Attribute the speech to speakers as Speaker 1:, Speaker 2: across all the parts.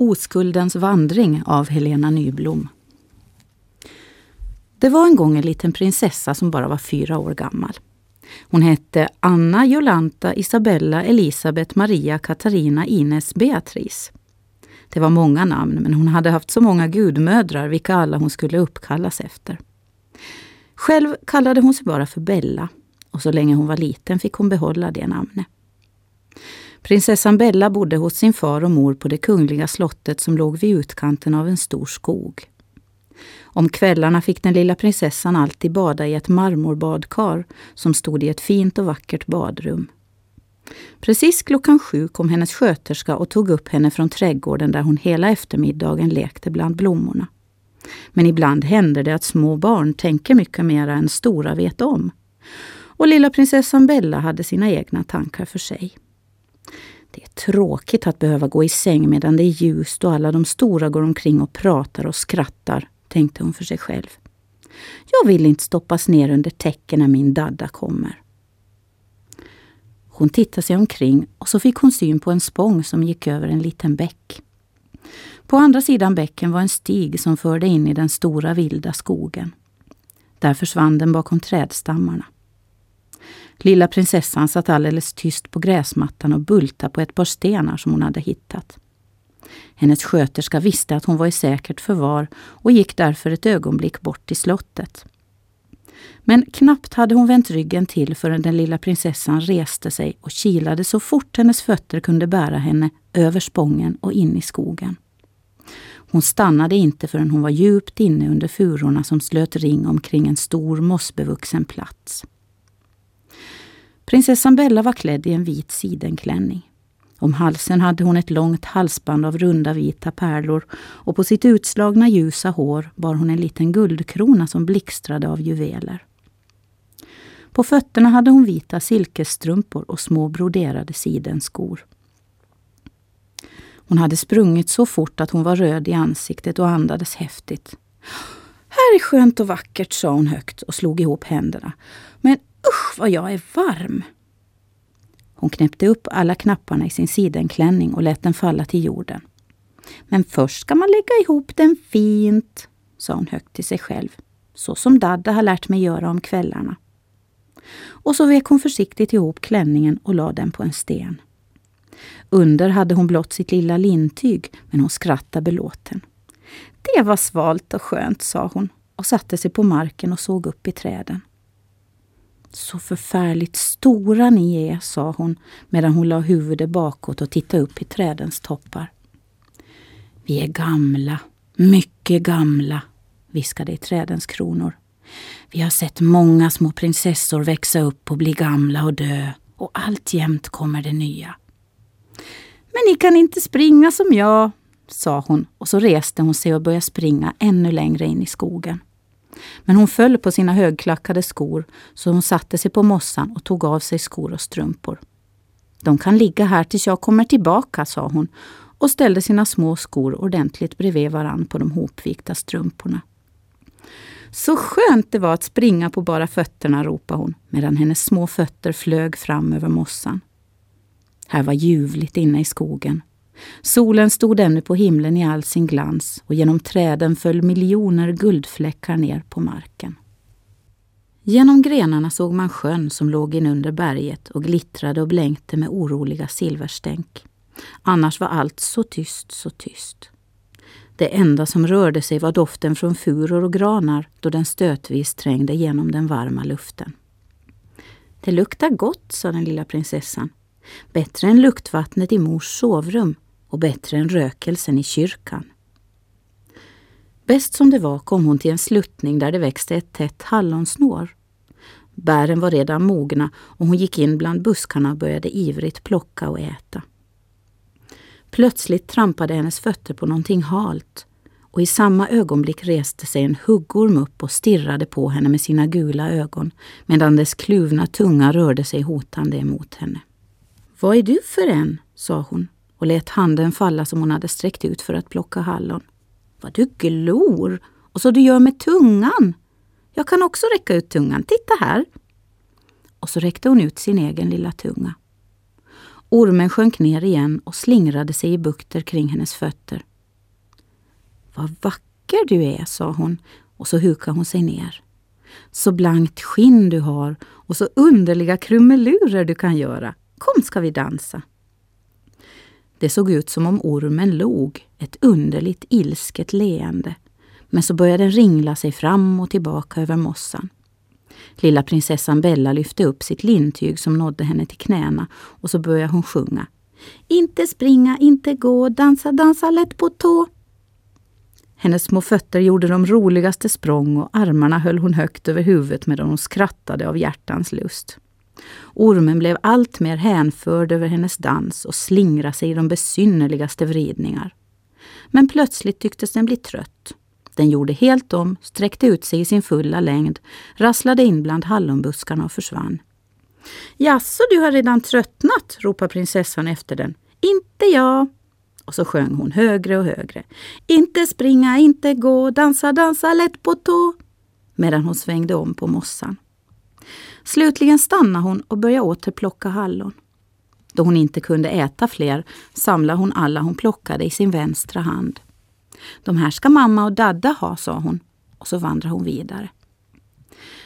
Speaker 1: Oskuldens vandring av Helena Nyblom. Det var en gång en liten prinsessa som bara var fyra år gammal. Hon hette Anna Jolanta Isabella Elisabet Maria Katarina Ines Beatrice. Det var många namn, men hon hade haft så många gudmödrar vilka alla hon skulle uppkallas efter. Själv kallade hon sig bara för Bella och så länge hon var liten fick hon behålla det namnet. Prinsessan Bella bodde hos sin far och mor på det kungliga slottet som låg vid utkanten av en stor skog. Om kvällarna fick den lilla prinsessan alltid bada i ett marmorbadkar som stod i ett fint och vackert badrum. Precis klockan sju kom hennes sköterska och tog upp henne från trädgården där hon hela eftermiddagen lekte bland blommorna. Men ibland händer det att små barn tänker mycket mera än stora vet om. Och lilla prinsessan Bella hade sina egna tankar för sig. Det är tråkigt att behöva gå i säng medan det är ljust och alla de stora går omkring och pratar och skrattar, tänkte hon för sig själv. Jag vill inte stoppas ner under täcken när min dadda kommer. Hon tittade sig omkring och så fick hon syn på en spång som gick över en liten bäck. På andra sidan bäcken var en stig som förde in i den stora vilda skogen. Där försvann den bakom trädstammarna. Lilla prinsessan satt alldeles tyst på gräsmattan och bultade på ett par stenar som hon hade hittat. Hennes sköterska visste att hon var i säkert förvar och gick därför ett ögonblick bort till slottet. Men knappt hade hon vänt ryggen till förrän den lilla prinsessan reste sig och kilade så fort hennes fötter kunde bära henne över spången och in i skogen. Hon stannade inte förrän hon var djupt inne under furorna som slöt ring omkring en stor mossbevuxen plats. Prinsessan Bella var klädd i en vit sidenklänning. Om halsen hade hon ett långt halsband av runda vita pärlor och på sitt utslagna ljusa hår bar hon en liten guldkrona som blixtrade av juveler. På fötterna hade hon vita silkesstrumpor och små broderade sidenskor. Hon hade sprungit så fort att hon var röd i ansiktet och andades häftigt. Här är skönt och vackert, sa hon högt och slog ihop händerna. Men usch vad jag är varm! Hon knäppte upp alla knapparna i sin sidenklänning och lät den falla till jorden. Men först ska man lägga ihop den fint, sa hon högt till sig själv. Så som Dadda har lärt mig göra om kvällarna. Och så vek hon försiktigt ihop klänningen och lade den på en sten. Under hade hon blott sitt lilla lintyg, men hon skrattade belåten. Det var svalt och skönt, sa hon och satte sig på marken och såg upp i träden. Så förfärligt stora ni är, sa hon medan hon la huvudet bakåt och tittade upp i trädens toppar. Vi är gamla, mycket gamla, viskade i trädens kronor. Vi har sett många små prinsessor växa upp och bli gamla och dö och alltjämt kommer det nya. Men ni kan inte springa som jag, sa hon och så reste hon sig och började springa ännu längre in i skogen. Men hon föll på sina högklackade skor så hon satte sig på mossan och tog av sig skor och strumpor. De kan ligga här tills jag kommer tillbaka, sa hon och ställde sina små skor ordentligt bredvid varann på de hopvikta strumporna. Så skönt det var att springa på bara fötterna, ropade hon medan hennes små fötter flög fram över mossan. Här var ljuvligt inne i skogen. Solen stod ännu på himlen i all sin glans och genom träden föll miljoner guldfläckar ner på marken. Genom grenarna såg man sjön som låg inunder berget och glittrade och blänkte med oroliga silverstänk. Annars var allt så tyst, så tyst. Det enda som rörde sig var doften från furor och granar då den stötvis trängde genom den varma luften. Det luktar gott, sa den lilla prinsessan. Bättre än luktvattnet i mors sovrum och bättre än rökelsen i kyrkan. Bäst som det var kom hon till en sluttning där det växte ett tätt hallonsnår. Bären var redan mogna och hon gick in bland buskarna och började ivrigt plocka och äta. Plötsligt trampade hennes fötter på någonting halt och i samma ögonblick reste sig en huggorm upp och stirrade på henne med sina gula ögon medan dess kluvna tunga rörde sig hotande emot henne. Vad är du för en? sa hon och lät handen falla som hon hade sträckt ut för att plocka hallon. Vad du glor! Och så du gör med tungan! Jag kan också räcka ut tungan. Titta här! Och så räckte hon ut sin egen lilla tunga. Ormen sjönk ner igen och slingrade sig i bukter kring hennes fötter. Vad vacker du är, sa hon och så hukade hon sig ner. Så blankt skinn du har och så underliga krumelurer du kan göra. Kom ska vi dansa. Det såg ut som om ormen log, ett underligt ilsket leende. Men så började den ringla sig fram och tillbaka över mossan. Lilla prinsessan Bella lyfte upp sitt lintyg som nådde henne till knäna och så började hon sjunga. Inte springa, inte gå, dansa, dansa lätt på tå. Hennes små fötter gjorde de roligaste språng och armarna höll hon högt över huvudet medan hon skrattade av hjärtans lust. Ormen blev allt mer hänförd över hennes dans och slingrade sig i de besynnerligaste vridningar. Men plötsligt tycktes den bli trött. Den gjorde helt om, sträckte ut sig i sin fulla längd, rasslade in bland hallonbuskarna och försvann. Jaså, du har redan tröttnat, ropade prinsessan efter den. Inte jag. Och så sjöng hon högre och högre. Inte springa, inte gå, dansa, dansa lätt på tå. Medan hon svängde om på mossan. Slutligen stannade hon och började åter plocka hallon. Då hon inte kunde äta fler samlade hon alla hon plockade i sin vänstra hand. De här ska mamma och dadda ha, sa hon och så vandrade hon vidare.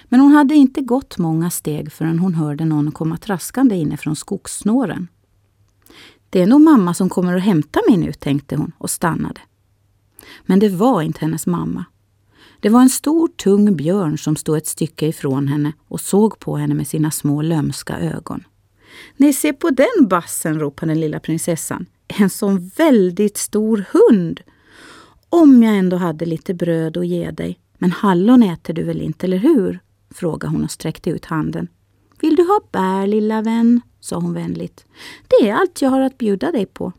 Speaker 1: Men hon hade inte gått många steg förrän hon hörde någon komma traskande inifrån skogssnåren. Det är nog mamma som kommer och hämta mig nu, tänkte hon och stannade. Men det var inte hennes mamma. Det var en stor tung björn som stod ett stycke ifrån henne och såg på henne med sina små lömska ögon. Nej, se på den bassen, ropade den lilla prinsessan. En sån väldigt stor hund! Om jag ändå hade lite bröd att ge dig. Men hallon äter du väl inte, eller hur? frågade hon och sträckte ut handen. Vill du ha bär, lilla vän? sa hon vänligt. Det är allt jag har att bjuda dig på.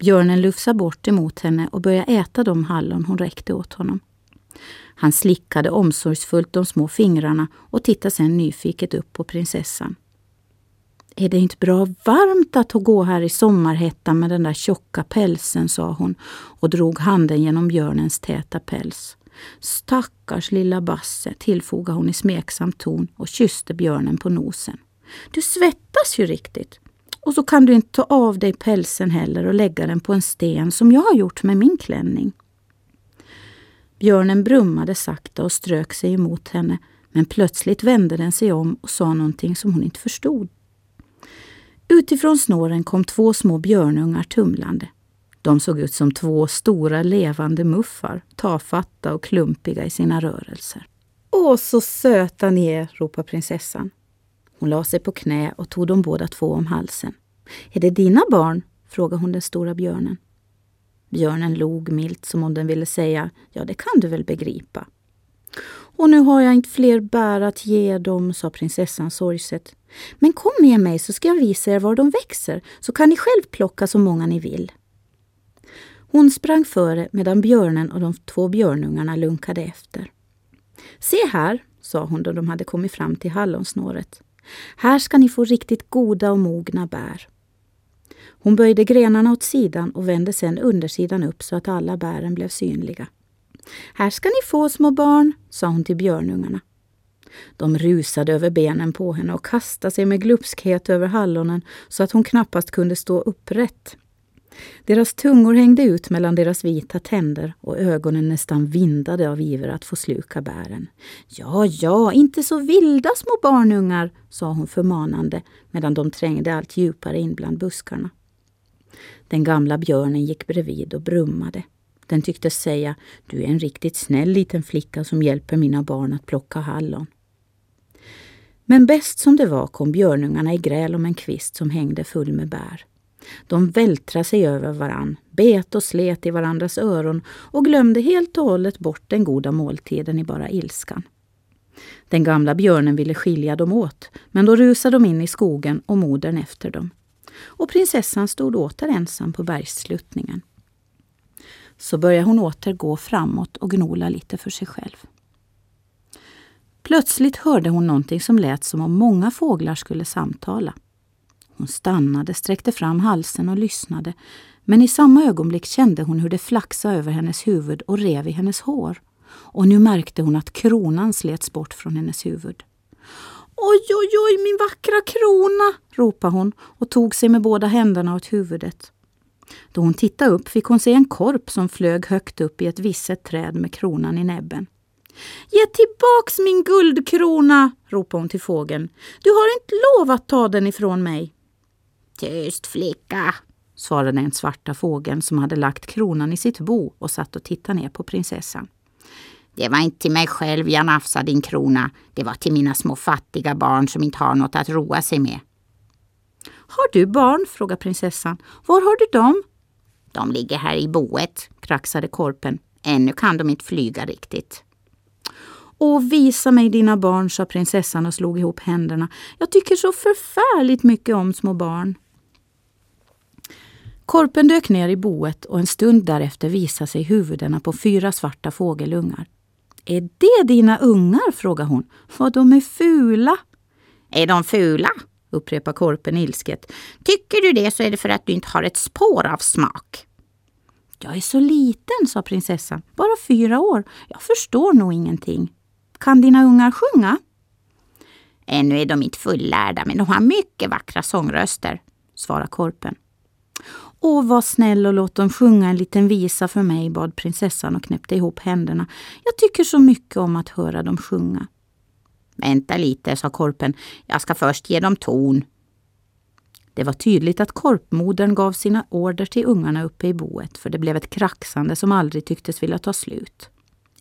Speaker 1: Björnen lufsade bort emot henne och började äta de hallon hon räckte åt honom. Han slickade omsorgsfullt de små fingrarna och tittade sedan nyfiket upp på prinsessan. Är det inte bra varmt att gå här i sommarhettan med den där tjocka pälsen, sa hon och drog handen genom björnens täta päls. Stackars lilla Basse, tillfogade hon i smeksam ton och kysste björnen på nosen. Du svettas ju riktigt. Och så kan du inte ta av dig pälsen heller och lägga den på en sten som jag har gjort med min klänning. Björnen brummade sakta och strök sig emot henne men plötsligt vände den sig om och sa någonting som hon inte förstod. Utifrån snåren kom två små björnungar tumlande. De såg ut som två stora levande muffar, tafatta och klumpiga i sina rörelser. Åh, så söta ni är, ropade prinsessan. Hon la sig på knä och tog dem båda två om halsen. Är det dina barn? frågade hon den stora björnen. Björnen log milt som om den ville säga, ja det kan du väl begripa. Och nu har jag inte fler bär att ge dem, sa prinsessan sorgset. Men kom med mig så ska jag visa er var de växer, så kan ni själv plocka så många ni vill. Hon sprang före medan björnen och de två björnungarna lunkade efter. Se här, sa hon då de hade kommit fram till hallonsnåret. Här ska ni få riktigt goda och mogna bär. Hon böjde grenarna åt sidan och vände sedan undersidan upp så att alla bären blev synliga. Här ska ni få små barn, sa hon till björnungarna. De rusade över benen på henne och kastade sig med glupskhet över hallonen så att hon knappast kunde stå upprätt. Deras tungor hängde ut mellan deras vita tänder och ögonen nästan vindade av iver att få sluka bären. Ja, ja, inte så vilda små barnungar, sa hon förmanande medan de trängde allt djupare in bland buskarna. Den gamla björnen gick bredvid och brummade. Den tycktes säga, du är en riktigt snäll liten flicka som hjälper mina barn att plocka hallon. Men bäst som det var kom björnungarna i gräl om en kvist som hängde full med bär. De vältrade sig över varann, bet och slet i varandras öron och glömde helt och hållet bort den goda måltiden i bara ilskan. Den gamla björnen ville skilja dem åt, men då rusade de in i skogen och modern efter dem. Och prinsessan stod åter ensam på bergssluttningen. Så började hon åter gå framåt och gnola lite för sig själv. Plötsligt hörde hon någonting som lät som om många fåglar skulle samtala. Hon stannade, sträckte fram halsen och lyssnade. Men i samma ögonblick kände hon hur det flaxade över hennes huvud och rev i hennes hår. Och nu märkte hon att kronan slets bort från hennes huvud. Oj, oj, oj, min vackra krona, ropade hon och tog sig med båda händerna åt huvudet. Då hon tittade upp fick hon se en korp som flög högt upp i ett visset träd med kronan i näbben. Ge tillbaks min guldkrona, ropade hon till fågeln. Du har inte lov att ta den ifrån mig. Tyst flicka, svarade den svarta fågeln som hade lagt kronan i sitt bo och satt och tittade ner på prinsessan. Det var inte till mig själv jag nafsade din krona. Det var till mina små fattiga barn som inte har något att roa sig med. Har du barn? frågade prinsessan. Var har du dem? De ligger här i boet, kraxade korpen. Ännu kan de inte flyga riktigt. Och visa mig dina barn, sa prinsessan och slog ihop händerna. Jag tycker så förfärligt mycket om små barn. Korpen dök ner i boet och en stund därefter visade sig huvudena på fyra svarta fågelungar. Är det dina ungar? frågade hon. Vad de är fula. Är de fula? upprepar korpen ilsket. Tycker du det så är det för att du inte har ett spår av smak. Jag är så liten, sa prinsessan. Bara fyra år. Jag förstår nog ingenting. Kan dina ungar sjunga? Ännu är de inte fullärda, men de har mycket vackra sångröster, svarar korpen. Åh, var snäll och låt dem sjunga en liten visa för mig, bad prinsessan och knäppte ihop händerna. Jag tycker så mycket om att höra dem sjunga. Vänta lite, sa korpen. Jag ska först ge dem ton. Det var tydligt att korpmodern gav sina order till ungarna uppe i boet, för det blev ett kraxande som aldrig tycktes vilja ta slut.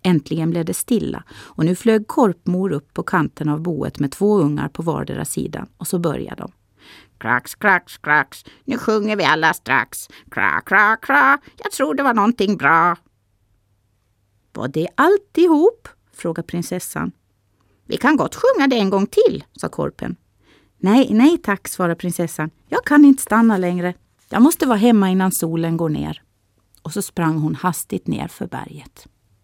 Speaker 1: Äntligen blev det stilla och nu flög korpmor upp på kanten av boet med två ungar på vardera sidan och så började de. Krax, krax, krax, nu sjunger vi alla strax. Kra, kra, kra, jag tror det var någonting bra. Var det alltihop? frågade prinsessan. Vi kan gott sjunga det en gång till, sa korpen. Nej, nej tack, svarade prinsessan. Jag kan inte stanna längre. Jag måste vara hemma innan solen går ner. Och så sprang hon hastigt ner för berget.